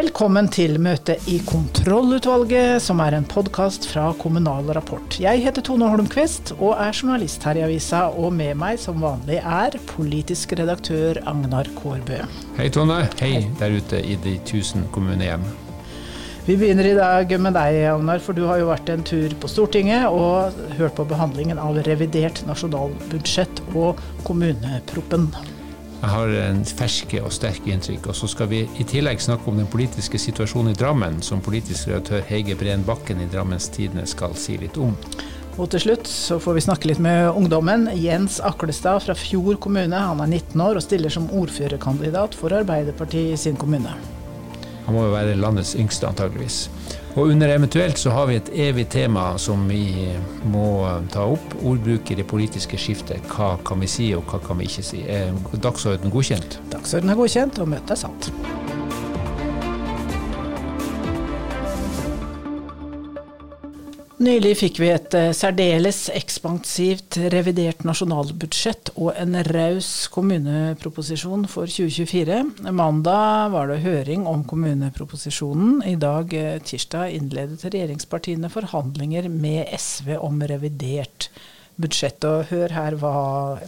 Velkommen til møte i Kontrollutvalget, som er en podkast fra Kommunal Rapport. Jeg heter Tone Holmquist og er journalist her i avisa, og med meg som vanlig er politisk redaktør Agnar Kårbø. Hei Tone. Hei der ute i de tusen kommunehjem. Vi begynner i dag med deg, Agnar, for du har jo vært en tur på Stortinget og hørt på behandlingen av revidert nasjonalbudsjett og kommuneproppen. Jeg har en ferske og sterke inntrykk. Og så skal vi i tillegg snakke om den politiske situasjonen i Drammen, som politisk redaktør Heige Breen Bakken i Drammens Tidende skal si litt om. Og til slutt så får vi snakke litt med ungdommen. Jens Aklestad fra Fjord kommune. Han er 19 år og stiller som ordførerkandidat for Arbeiderpartiet i sin kommune. Han må jo være landets yngste, antageligvis. Og under eventuelt så har vi et evig tema som vi må ta opp. Ordbruk i det politiske skiftet. Hva kan vi si, og hva kan vi ikke si? Er dagsorden godkjent? Dagsorden er godkjent, og møtet er satt. Nylig fikk vi et eh, særdeles ekspansivt revidert nasjonalbudsjett og en raus kommuneproposisjon for 2024. Mandag var det høring om kommuneproposisjonen. I dag, eh, tirsdag, innledet regjeringspartiene forhandlinger med SV om revidert budsjett. Og hør her hva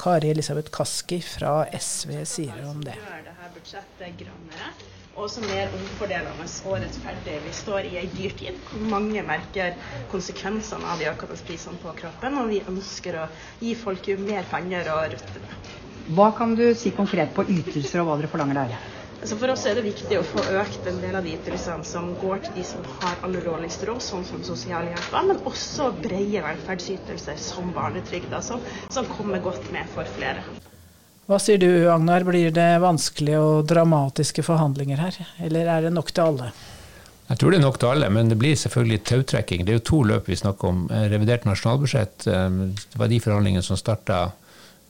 Kari Elisabeth Kaski fra SV sier om det. Og det her budsjettet grønnere også mer omfordelende og rettferdig. Vi står i ei dyrtid hvor mange merker konsekvensene av de økende prisene på kroppen, og vi ønsker å gi folk mer penger å rutte med. Hva kan du si konkret på ytelser og hva dere forlanger der? Altså for oss er det viktig å få økt en del av de ytelsene som går til de som har aller dårligst råd, sånn som sosialhjelpa, men også brede velferdsytelser som barnetrygda, som, som kommer godt med for flere. Hva sier du Agnar, blir det vanskelige og dramatiske forhandlinger her, eller er det nok til alle? Jeg tror det er nok til alle, men det blir selvfølgelig tautrekking. Det er jo to løp vi snakker om. Revidert nasjonalbudsjett, eh, det var de forhandlingene som starta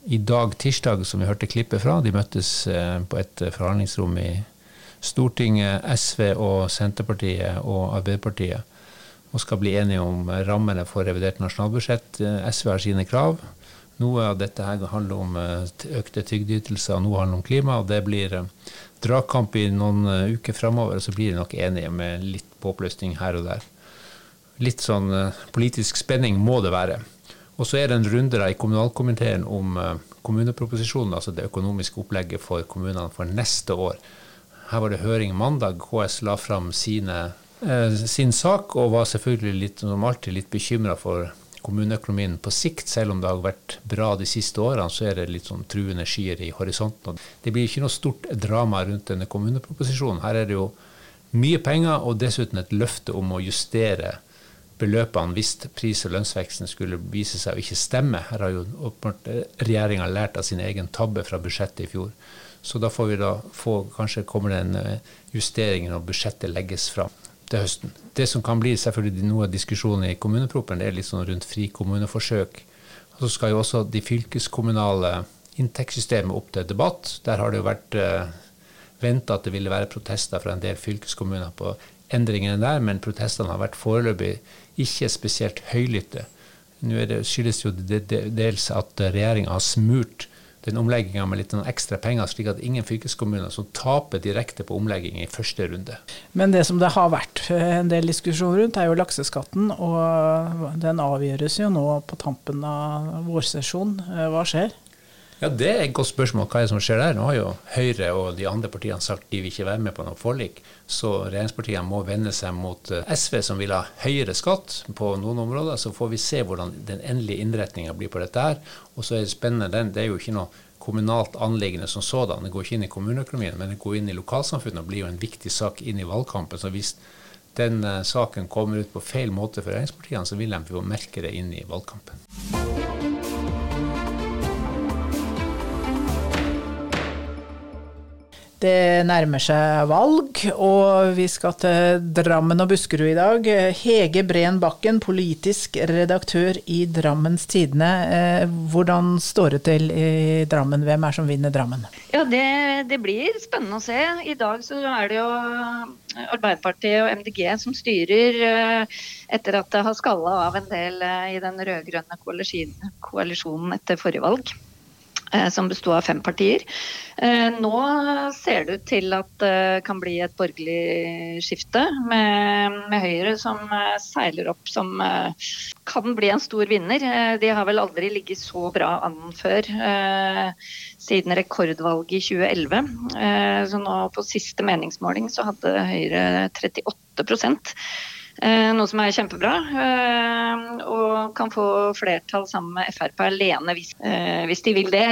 i dag, tirsdag, som vi hørte klippet fra. De møttes eh, på et forhandlingsrom i Stortinget, SV og Senterpartiet og Arbeiderpartiet, og skal bli enige om rammene for revidert nasjonalbudsjett. Eh, SV har sine krav. Noe av dette her handler om eh, økte trygdeytelser, noe handler om klima. og Det blir eh, dragkamp i noen eh, uker framover, og så blir de nok enige med litt påplussing her og der. Litt sånn politisk spenning må det være. Og så er det en runde i kommunalkomiteen om kommuneproposisjonen, altså det økonomiske opplegget for kommunene for neste år. Her var det høring mandag. KS la fram sine, sin sak, og var selvfølgelig litt, som alltid litt bekymra for kommuneøkonomien på sikt, selv om det har vært bra de siste årene, så er det litt sånn truende skyer i horisonten. Det blir ikke noe stort drama rundt denne kommuneproposisjonen. Her er det jo mye penger og dessuten et løfte om å justere beløpene hvis pris- og lønnsveksten skulle vise seg å ikke stemme. Her har jo regjeringa lært av sin egen tabbe fra budsjettet i fjor. Så da får vi da få, kanskje kommer det en eh, justering når budsjettet legges fram til høsten. Det som kan bli selvfølgelig noe av diskusjonen i kommuneproppen, det er litt sånn rundt frikommuneforsøk. Og så skal jo også de fylkeskommunale inntektssystemet opp til debatt. Der har det jo vært eh, venta at det ville være protester fra en del fylkeskommuner på endringene der, men protestene har vært foreløpig ikke spesielt høylytte. Nå det, skyldes jo det, det, dels at regjeringa har smurt den omlegginga med litt ekstra penger, slik at ingen fylkeskommuner som taper direkte på omlegging i første runde. Men det som det har vært en del diskusjon rundt, er jo lakseskatten. Og den avgjøres jo nå på tampen av vårsesjonen. Hva skjer? Ja, Det er et godt spørsmål. Hva er det som skjer der? Nå har jo Høyre og de andre partiene sagt de vil ikke være med på noe forlik. Så regjeringspartiene må vende seg mot eh, SV, som vil ha høyere skatt på noen områder. Så får vi se hvordan den endelige innretninga blir på dette her. Og så er det spennende, det er jo ikke noe kommunalt anliggende som sådan. Det går ikke inn i kommuneøkonomien, men det går inn i lokalsamfunnet og blir jo en viktig sak inn i valgkampen. Så hvis den uh, saken kommer ut på feil måte for regjeringspartiene, så vil de jo merke det inn i valgkampen. Det nærmer seg valg, og vi skal til Drammen og Buskerud i dag. Hege Breen Bakken, politisk redaktør i Drammens Tidende. Eh, hvordan står det til i Drammen? Hvem er som vinner Drammen? Ja, det, det, blir spennende å se. I dag så er det jo Arbeiderpartiet og MDG som styrer, eh, etter at det har skalla av en del eh, i den rød-grønne koalisjonen etter forrige valg. Eh, som besto av fem partier. Eh, nå ser det ut til at det kan bli et borgerlig skifte, med, med Høyre som eh, seiler opp som kan bli en stor vinner. De har vel aldri ligget så bra an før, siden rekordvalget i 2011. Så nå på siste meningsmåling så hadde Høyre 38 Eh, noe som er kjempebra. Eh, og kan få flertall sammen med Frp alene eh, hvis, de vil det.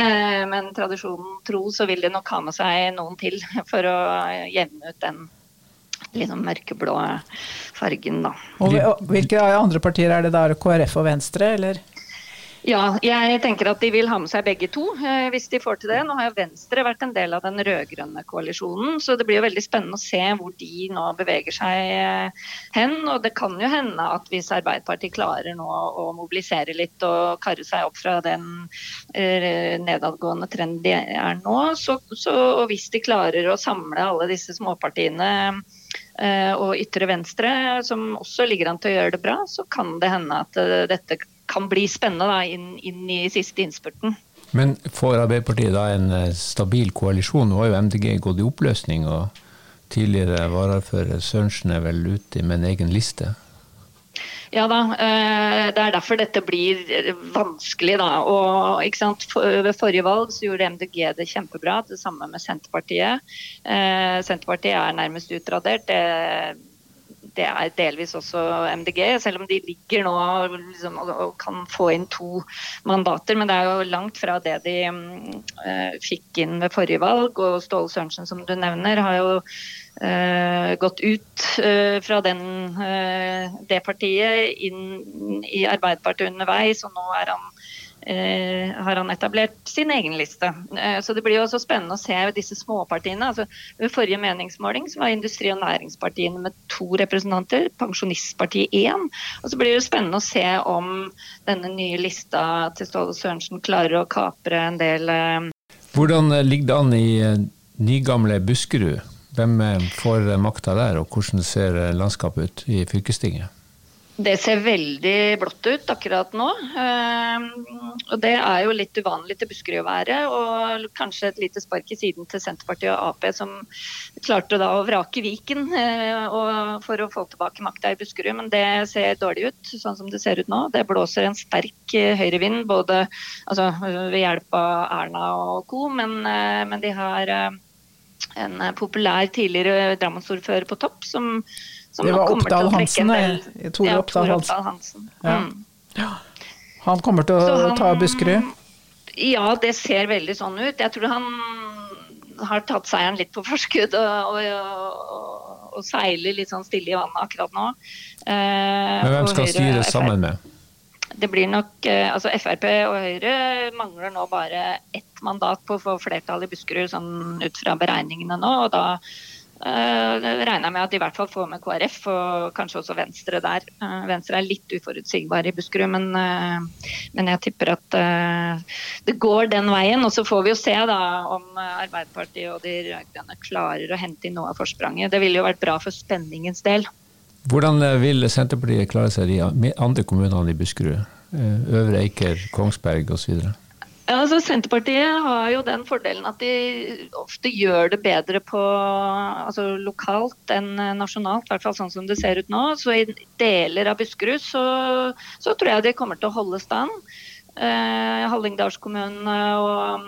Men tradisjonen tro så vil de nok ha med seg noen til for å jevne ut den liksom mørkeblå fargen, da. Og hvilke andre partier er det da? KrF og Venstre, eller? Ja, jeg tenker at de vil ha med seg begge to, eh, hvis de får til det. Nå har jo Venstre vært en del av den rød-grønne koalisjonen, så det blir jo veldig spennende å se hvor de nå beveger seg eh, hen. Og det kan jo hende at hvis Arbeiderpartiet klarer nå å mobilisere litt og karre seg opp fra den eh, nedadgående trenden de er nå, så, så, og hvis de klarer å samle alle disse småpartiene og ytre venstre, som også ligger an til å gjøre det bra, så kan det hende at dette kan bli spennende da, inn, inn, i siste innspurten. Men får Arbeiderpartiet da en eh, stabil koalisjon? Nå har jo MDG gått i oppløsning, og tidligere varaordfører Sørensen er vel ute med en egen liste? Ja da, eh, det er derfor dette blir vanskelig. da. Og, ikke sant? Ved forrige valg så gjorde MDG det kjempebra, det samme med Senterpartiet. Eh, Senterpartiet er nærmest utradert. det det er delvis også MDG, selv om de ligger nå liksom, og kan få inn to mandater. Men det er jo langt fra det de uh, fikk inn ved forrige valg. Og Ståle Sørensen, som du nevner, har jo uh, gått ut uh, fra den, det partiet inn i Arbeiderpartiet underveis, og nå er han Eh, har han etablert sin egen liste. Eh, så Det blir jo også spennende å se disse småpartiene. Altså, ved forrige meningsmåling så var Industri- og Næringspartiene med to representanter, Pensjonistpartiet én. Og så blir det spennende å se om denne nye lista til Ståle Sørensen klarer å kapre en del eh... Hvordan ligger det an i eh, nygamle Buskerud? Hvem eh, får makta der, og hvordan ser landskapet ut i fylkestinget? Det ser veldig blått ut akkurat nå. Ehm, og det er jo litt uvanlig til Buskerud å være. Og kanskje et lite spark i siden til Senterpartiet og Ap, som klarte da å vrake Viken eh, for å få tilbake makta i Buskerud. Men det ser dårlig ut, sånn som det ser ut nå. Det blåser en sterk eh, høyrevind både altså, ved hjelp av Erna og co., men, eh, men de har en populær tidligere Drammensordfører på topp som det var Oppdal Hansen, Tore ja, Oppdal Hansen. Hansen. Mm. Ja. Han kommer til å han, ta Buskerud? Ja, det ser veldig sånn ut. Jeg tror han har tatt seieren litt på forskudd og, og, og, og seiler litt sånn stille i vannet akkurat nå. Eh, Men hvem skal styre sammen med? Det blir nok eh, altså Frp og Høyre mangler nå bare ett mandat på å få flertall i Buskerud, sånn ut fra beregningene nå. og da Uh, regner jeg med at de i hvert fall får med KrF og kanskje også Venstre der. Uh, Venstre er litt uforutsigbar i Buskerud, men, uh, men jeg tipper at det går den veien. Og så får vi jo se da om Arbeiderpartiet og de rød-grønne klarer å hente inn noe av forspranget. Det ville jo vært bra for spenningens del. Hvordan vil Senterpartiet klare seg i andre kommunene i Buskerud? Øvre Eiker, Kongsberg osv.? Altså Senterpartiet har jo den fordelen at de ofte gjør det bedre på, altså lokalt enn nasjonalt, i hvert fall sånn som det ser ut nå. Så i deler av Buskerud så, så tror jeg de kommer til å holde stand. Eh, Hallingdalskommunene og,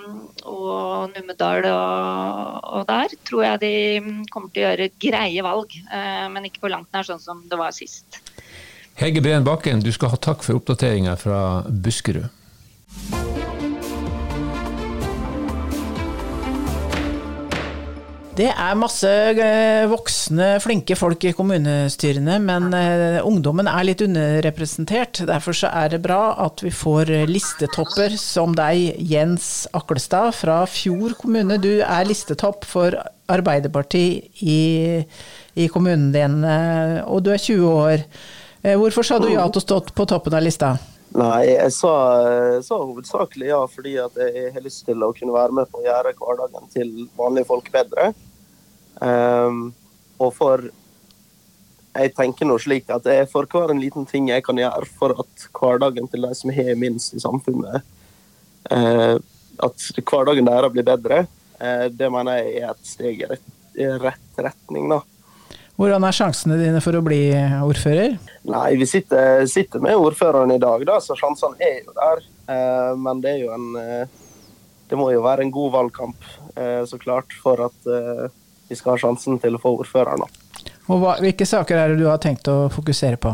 og Numedal og, og, der tror jeg de kommer til å gjøre greie valg, eh, men ikke på langt nær sånn som det var sist. Hege Breen Bakken, du skal ha takk for oppdateringa fra Buskerud. Det er masse eh, voksne, flinke folk i kommunestyrene, men eh, ungdommen er litt underrepresentert. Derfor så er det bra at vi får listetopper som deg, Jens Aklestad fra Fjord kommune. Du er listetopp for Arbeiderpartiet i, i kommunen din, eh, og du er 20 år. Hvorfor sa du ja til å stå på toppen av lista? Nei, jeg sa, sa, hovedsakelig ja fordi at jeg har lyst til å kunne være med på å gjøre hverdagen til vanlige folk bedre. Um, og for Jeg tenker nå slik at er for hver en liten ting jeg kan gjøre for at hverdagen til de som har minst i samfunnet, uh, at hverdagen deres blir bedre, uh, det mener jeg er et steg i rett, rett retning. da. Hvordan er sjansene dine for å bli ordfører? Nei, Vi sitter, sitter med ordføreren i dag, da, så sjansene er jo der. Eh, men det er jo en eh, Det må jo være en god valgkamp, eh, så klart, for at vi skal ha sjansen til å få ordføreren. da. Og hva, hvilke saker er det du har tenkt å fokusere på?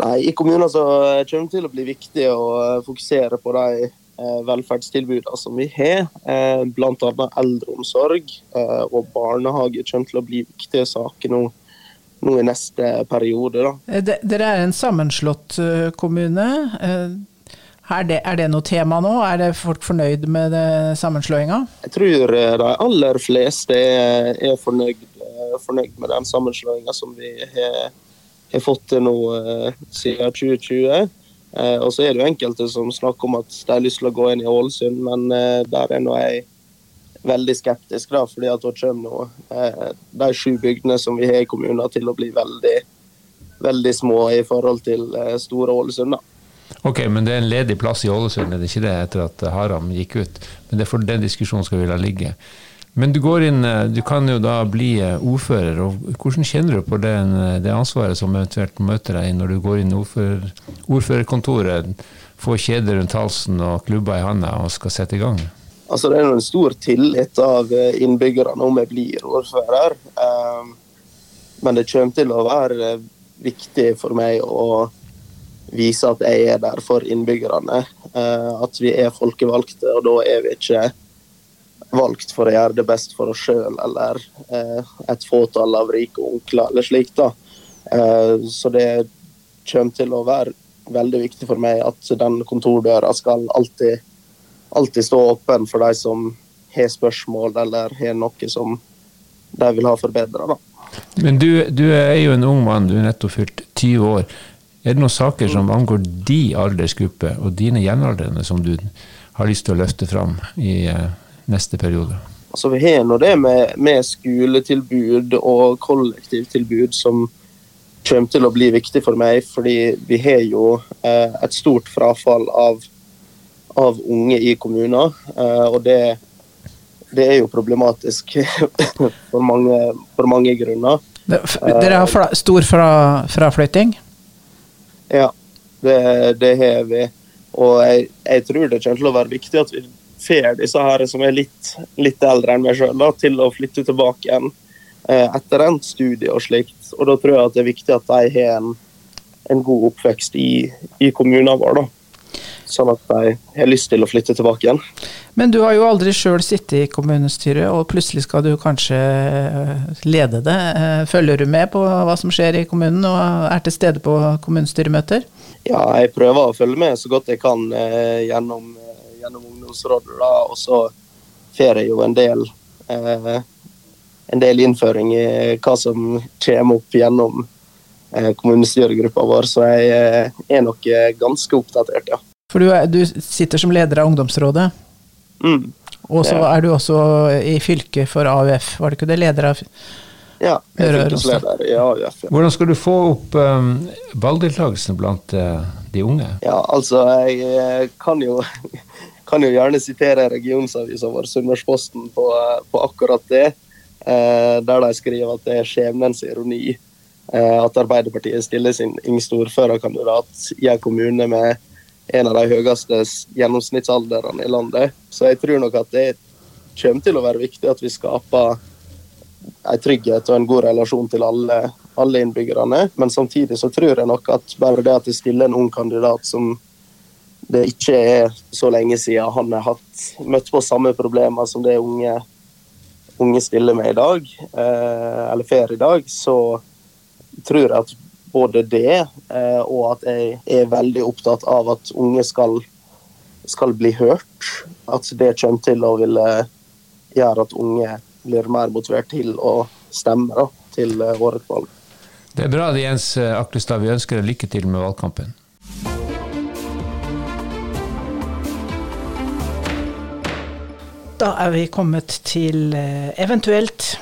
Nei, I kommunen så kommer det til å bli viktig å fokusere på de eh, velferdstilbudene som vi har. Eh, Bl.a. eldreomsorg eh, og barnehage kommer til å bli viktige saker nå, nå i neste periode. da. Eh, Dere er en sammenslått eh, kommune. Eh, Er det, er det noe tema nå? Er det folk fornøyd med sammenslåinga? Jeg tror de aller fleste er, er fornøyd, fornøyd med den sammenslåinga som vi har, har fått til nå siden 2020. Eh, Og så er det jo enkelte som snakker om at de har lyst til å gå inn i Ålesund, men der er nå jeg veldig skeptisk, da, fordi at da kommer eh, de sju bygdene som vi har i kommunen til å bli veldig, veldig små i forhold til eh, store Ålesund. da. Ok, men det er en ledig plass i Ålesund, er det ikke det, etter at Haram gikk ut? Men det er for den diskusjonen skal vi la ligge. Men du går inn, eh, du kan jo da bli eh, ordfører, og hvordan kjenner du på den, eh, det ansvaret som eventuelt møter deg når du går inn i ordfører, ordførerkontoret, får kjedet rundt halsen og klubba i handa og skal sette i gang? Altså, det er en stor tillit av eh, innbyggerne om jeg blir ordfører. Eh, Men det kommer til å være eh, viktig for meg å vise at jeg er der for innbyggerne. Eh, At vi er folkevalgte, og da er vi ikke valgt for å gjøre det best for oss sjøl eller et fåtall av rike onkler eller slikt. Så det kommer til å være veldig viktig for meg at den kontordøra skal alltid alltid stå åpen for de som har spørsmål eller har noe som de vil ha forbedra. Men du, du er jo en ung mann, du er nettopp fylt 20 år. Er det noen saker som angår de aldersgruppe og dine jevnaldrende som du har lyst til å løfte fram i eh, neste periode? Altså, vi har nå det med, med skoletilbud og kollektivtilbud som kommer til å bli viktig for meg, fordi vi har jo eh, et stort frafall av, av unge i kommuner. Eh, og det, det er jo problematisk for mange, for mange grunner. Dere har fla, stor fra, fraflytting? Ja, det, det har vi. Og jeg, jeg tror det kommer til å være viktig at vi får disse her som er litt, litt eldre enn meg sjøl, til å flytte tilbake igjen eh, etter endt studie og slikt. Og da tror jeg at det er viktig at de har en, en god oppvekst i, i kommunen vår. da. Sånn at jeg har lyst til å flytte tilbake igjen. Men du har jo aldri sjøl sittet i kommunestyret, og plutselig skal du kanskje eh, lede det. Eh, Følger du med på hva som skjer i kommunen, og er til stede på kommunestyremøter? Ja, jeg prøver å følge med så godt jeg kan eh, gjennom, gjennom ungdomsrådet. Da, og så får jeg jo en del, en del innføring i hva som kommer opp gjennom kommunestyregruppa vår, så jeg er nok ganske oppdatert, ja. For du, er, du sitter som leder av ungdomsrådet, Mm. og så Ja. er du også i fylket for AUF, var det ikke det? Leder av Ja, jeg er fylkesleder i AUF. Ja. Hvordan skal du få opp um, valgdeltakelsen blant uh, de unge? ja, altså jeg eh, kan jo, kan jo gjerne sitere regionsavisa vår, Sunnmørsposten, på, eh, på akkurat det. eh, der de skriver at det er skjebnens ironi eh, at Arbeiderpartiet stiller sin yngste ordførerkandidat i en kommune med en av de høyeste gjennomsnittsalderne i landet. Så jeg tror nok at det kommer til å være viktig at vi skaper en trygghet og en god relasjon til alle, alle innbyggerne. Men samtidig så tror jeg nok at bare det at vi stiller en ung kandidat som det ikke er så lenge siden han har hatt, møtt på samme problemer som det unge, unge stiller med i dag, eh, eller får i dag, så tror jeg at både det eh, og at jeg er veldig opptatt av at unge skal, skal bli hørt, at det kommer til å ville gjøre at unge blir mer motivert til å stemme da, til eh, årets valg. Det er bra, Jens Aklestad. Vi ønsker deg lykke til med valgkampen. Da er vi kommet til eh, eventuelt,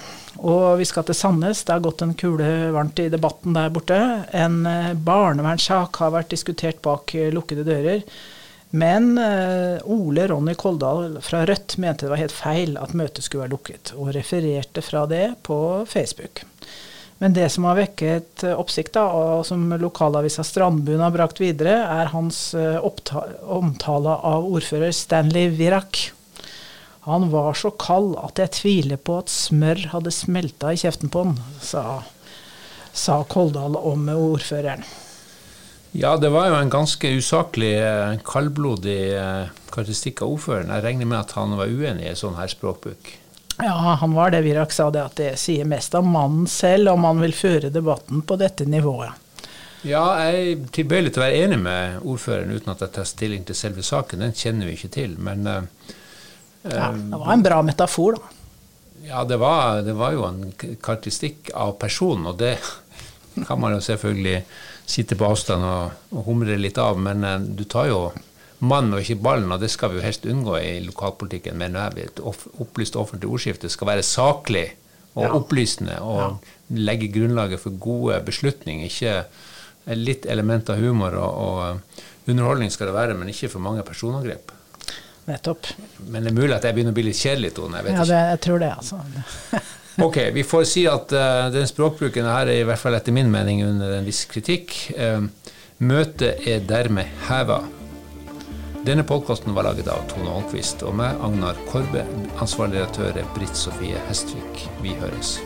og vi skal til Sandnes. Det har gått en kule varmt i debatten der borte. En eh, barnevernssak har vært diskutert bak eh, lukkede dører. Men eh, Ole Ronny Koldal fra Rødt mente det var helt feil at møtet skulle være lukket, og refererte fra det på Facebook. Men det som har vekket oppsikt, da, og som lokalavisa Strandbuen har brakt videre, er hans omtale av ordfører Stanley Virak. Han var så kald at jeg tviler på at smør hadde smelta i kjeften på han, sa, sa Koldal om ordføreren. Ja, det var jo en ganske usaklig, eh, kaldblodig karakteristikk av ordføreren. Jeg regner med at han var uenig i sånn her språkbruk. Ja, han var det. Virak sa det at det sier mest om mannen selv, om han vil føre debatten på dette nivået. Ja, jeg er tilbøyelig til å være enig med ordføreren uten at jeg tar stilling til selve saken. Den kjenner vi ikke til, men uh, ja, Det var en bra metafor, da. Ja, det var, det var jo en karakteristikk av personen, og det kan man jo selvfølgelig sitte på avstand og, og humre litt av, men uh, du tar jo mann og ikke ballen, og det skal vi jo helst unngå i lokalpolitikken. Men et opplyst offentlig ordskifte skal være saklig og ja. opplysende og ja. legge grunnlaget for gode beslutninger. Ikke litt element av humor og, og underholdning skal det være, men ikke for mange personangrep. Nettopp. Men det er mulig at jeg begynner å bli litt kjedelig, Tone. Jeg, ja, det, jeg tror det, altså. ok, vi får si at uh, den språkbruken her er i hvert fall etter min mening under en viss kritikk. Uh, møtet er dermed heva. Denne podkasten var laget av Tone Holmquist og meg, Agnar Korbe. Ansvarlig redaktør er Britt Sofie Hestvik. Vi høres.